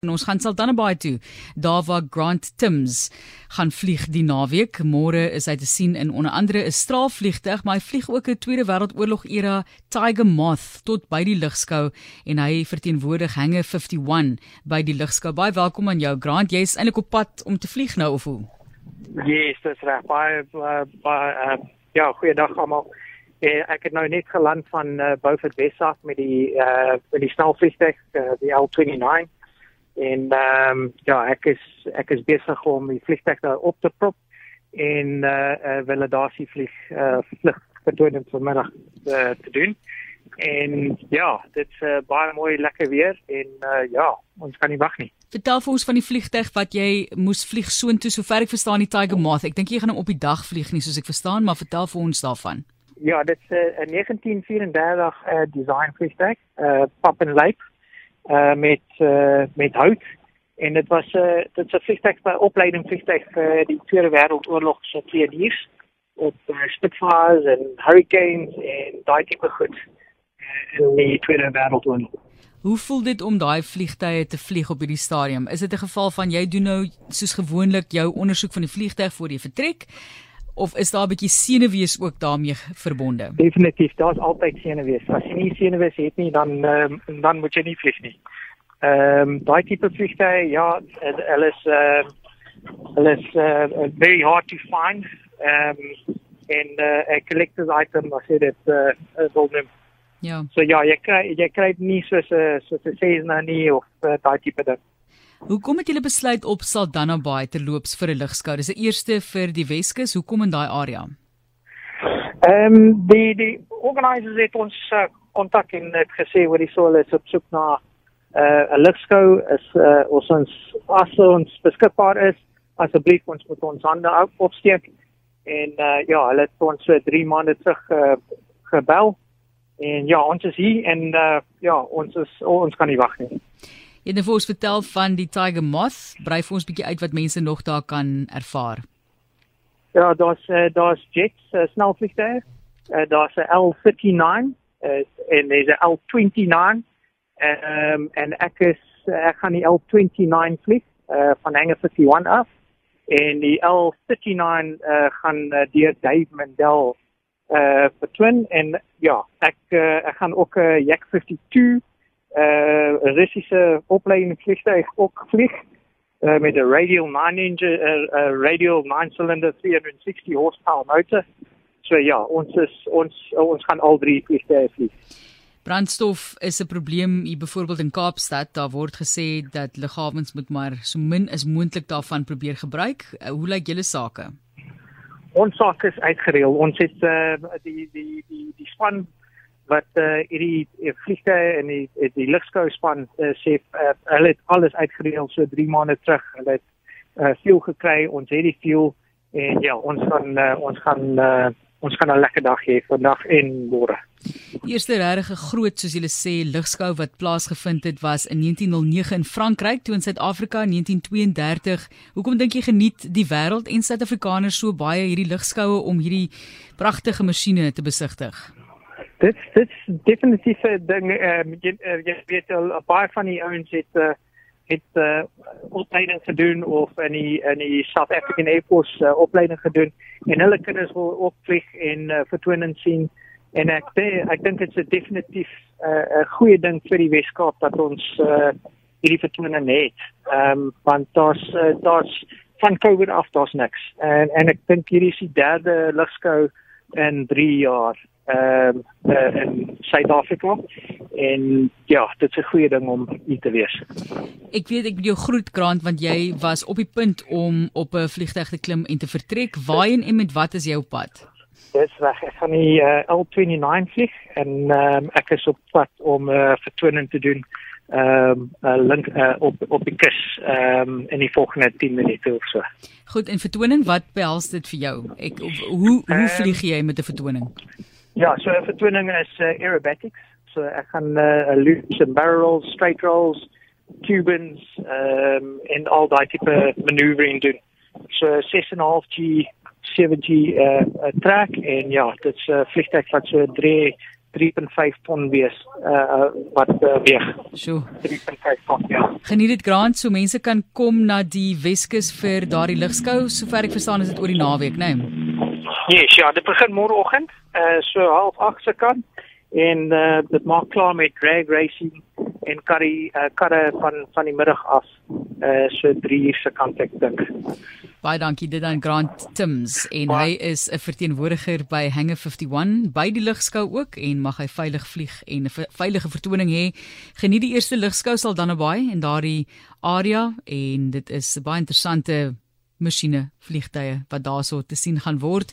En ons gaan Saldanhabaai toe. Daar waar Grant Timms gaan vlieg die naweek. Môre is hy te sien in onder andere 'n straalvliegtuig, maar hy vlieg ook 'n Tweede Wêreldoorlog era Tiger Moth tot by die lugskou en hy verteenwoordig Hangar 51 by die lugskou. Baie welkom aan jou Grant. Jy is eintlik op pad om te vlieg nou of hoe? Yes, dis reg. Baie baie uh, ja, goeiedag almal. Eh, ek het nou net geland van uh, Beaufort West af met die uh, met die straalvliegtuig, uh, die L29 en ehm um, ja ek is ek is besig om die vliegtuig daar op te prop en eh uh, uh, validasie vlieg eh uh, vlug vertoning vanmiddag uh, te doen. En ja dit's uh, baie mooi lekker weer en uh, ja ons kan nie wag nie. Vertel vir ons van die vliegtuig wat jy moes vlieg soontoe sover ek verstaan die Tiger Moth. Ek dink jy gaan hom op die dag vlieg nie soos ek verstaan maar vertel vir ons daarvan. Ja dit's 'n uh, 1934 uh, design vliegtuig eh uh, Pop and Lake uh met uh met hout en dit was 'n uh, dit is 'n vliegtuig by opleiding vliegtuig vir uh, die Tweede Wêreldoorlog se pioniers op uh, Spitfires en Hurricanes en daai tipe goed uh, in die Tweede Wêreldoorlog. Hoe voel dit om daai vliegtye te vlieg op hierdie stadium? Is dit 'n geval van jy doen nou soos gewoonlik jou ondersoek van die vliegtyg voor jy vertrek? Of is daar 'n bietjie senuwees ook daarmee verbonde? Definitief, daar's altyd senuwees. As jy nie senuwees het nie, dan um, dan moet jy nie vlieg nie. Ehm um, daai tipe vliegtye, ja, hulle is uh hulle is uh, very hard to find. Ehm um, en uh, 'n collector's item, as dit uh, wil noem. Ja. So ja, jy kry jy kry nie soos 'n soos 'n Cessna nie of uh, daai tipe ding. Hoekom het julle besluit op Saldanha Bay te loops vir 'n ligskou? Dis 'n eerste vir die Weskus. Hoekom in daai area? Ehm um, die die organisers het ons uh, kontak en het gesê wat die soil is op soek na uh, 'n ligskou is uh, ons ons as ons beskikbaar is asseblief ons moet ons hande opsteek en uh, ja hulle het ons so 3 maande terug uh, gebel en ja ons is hier en uh, ja ons is oh, ons kan nie wag nie Het vir ons vertel van die Tiger Moth. Brei vir ons 'n bietjie uit wat mense nog daar kan ervaar. Ja, daar's uh, daar's jets, uh, snelvliegtuie. Uh, daar's 'n L39 uh, en there's 'n L29. Ehm en ek is ek gaan die L29 vlieg uh, van Hangar 51 af en die L39 uh, gaan uh, deur Dave Mandel uh vir twin en ja ek uh, ek gaan ook 'n uh, Yak 52 uh Russiese opleiding vliegtuig ook vlieg uh, met 'n radial 9 engine uh, uh, radial 9 cylinder 360 horsepower motor. So ja, ons is ons ons gaan al drie vliegtuie vlieg. Brandstof is 'n probleem hier byvoorbeeld in Kaapstad. Daar word gesê dat lughawens moet maar so min as moontlik daarvan probeer gebruik. Uh, hoe lyk julle sake? Ons sake is uitgereël. Ons het uh, die die die die span wat uh, hierdie uh, vliegtuie en die uh, die lugskou span uh, sê uh, hulle het alles uitgereël so 3 maande terug. Hulle het uh, fuel gekry, ons het die fuel en ja, ons gaan uh, ons gaan uh, ons gaan 'n lekker dag hê vandag en môre. Die eerste regtig groot soos julle sê lugskou wat plaasgevind het was in 1909 in Frankryk toe in Suid-Afrika in 1932. Hoekom dink jy geniet die wêreld en Suid-Afrikaners so baie hierdie lugskoue om hierdie pragtige masjiene te besigtig? Dit dit definitief 'n ding ehm um, jy, uh, jy weet al baie van die ouens het uh, het uh, opleiding gedoen of in die in die South African Air Force uh, opleiding gedoen en hulle kinders wil ook vlieg en uh, vertoon en sien en ek ek dink dit is definitief 'n uh, goeie ding vir die Weskaap dat ons uh, hierdie vertoning het. Ehm um, want daar's uh, daar's van COVID af daar's niks. En en ek dink hierdie is die derde lugskou in 3 jaar ehm uh, uh, in Suid-Afrika en ja, dit is 'n goeie ding om hier te wees. Ek weet ek jou groet Grant want jy was op die punt om op 'n vliegtuig te klim en te vertrek. Waarheen en met wat is jy op pad? Dis reg. Ek gaan die uh, L29 vlieg en um, ek is op pad om 'n uh, vertoning te doen ehm um, uh, link uh, op op die kus ehm um, in die volgende 10 minute of so. Goed, en vertoning, wat behels dit vir jou? Ek hoe hoe um, vlieg jy met 'n vertoning? Ja, so 'n vertoning is uh, aerobatics. So ek gaan uh, loops and barrels, straight rolls, cubans, ehm um, en al daai tipe maneuvering doen. So 6.5G 7G uh, track en ja, dit's 'n uh, vliegtuig wat so 3 3.5 ton wees uh wat uh, weeg. So. 3.5 ton ja. Geniet dit grant so mense kan kom na die Weskus vir daardie ligskou. Sover ek verstaan is dit oor die naweek, né? Nee? Yes, ja, dit begin môreoggend, uh so half 8 se kant en uh dit maak klaar met drag racing en karry uh karre van van die middag af uh so 3 uur se kant ek dink. Baie dankie dit aan Grant Tims en Bye. hy is 'n verteenwoordiger by Hangar 51 by die ligskou ook en mag hy veilig vlieg en 'n veilige vertoning hê. Geniet die eerste ligskou sal dan naby en daardie area en dit is 'n baie interessante masjiene vliegtye wat daarso te sien gaan word.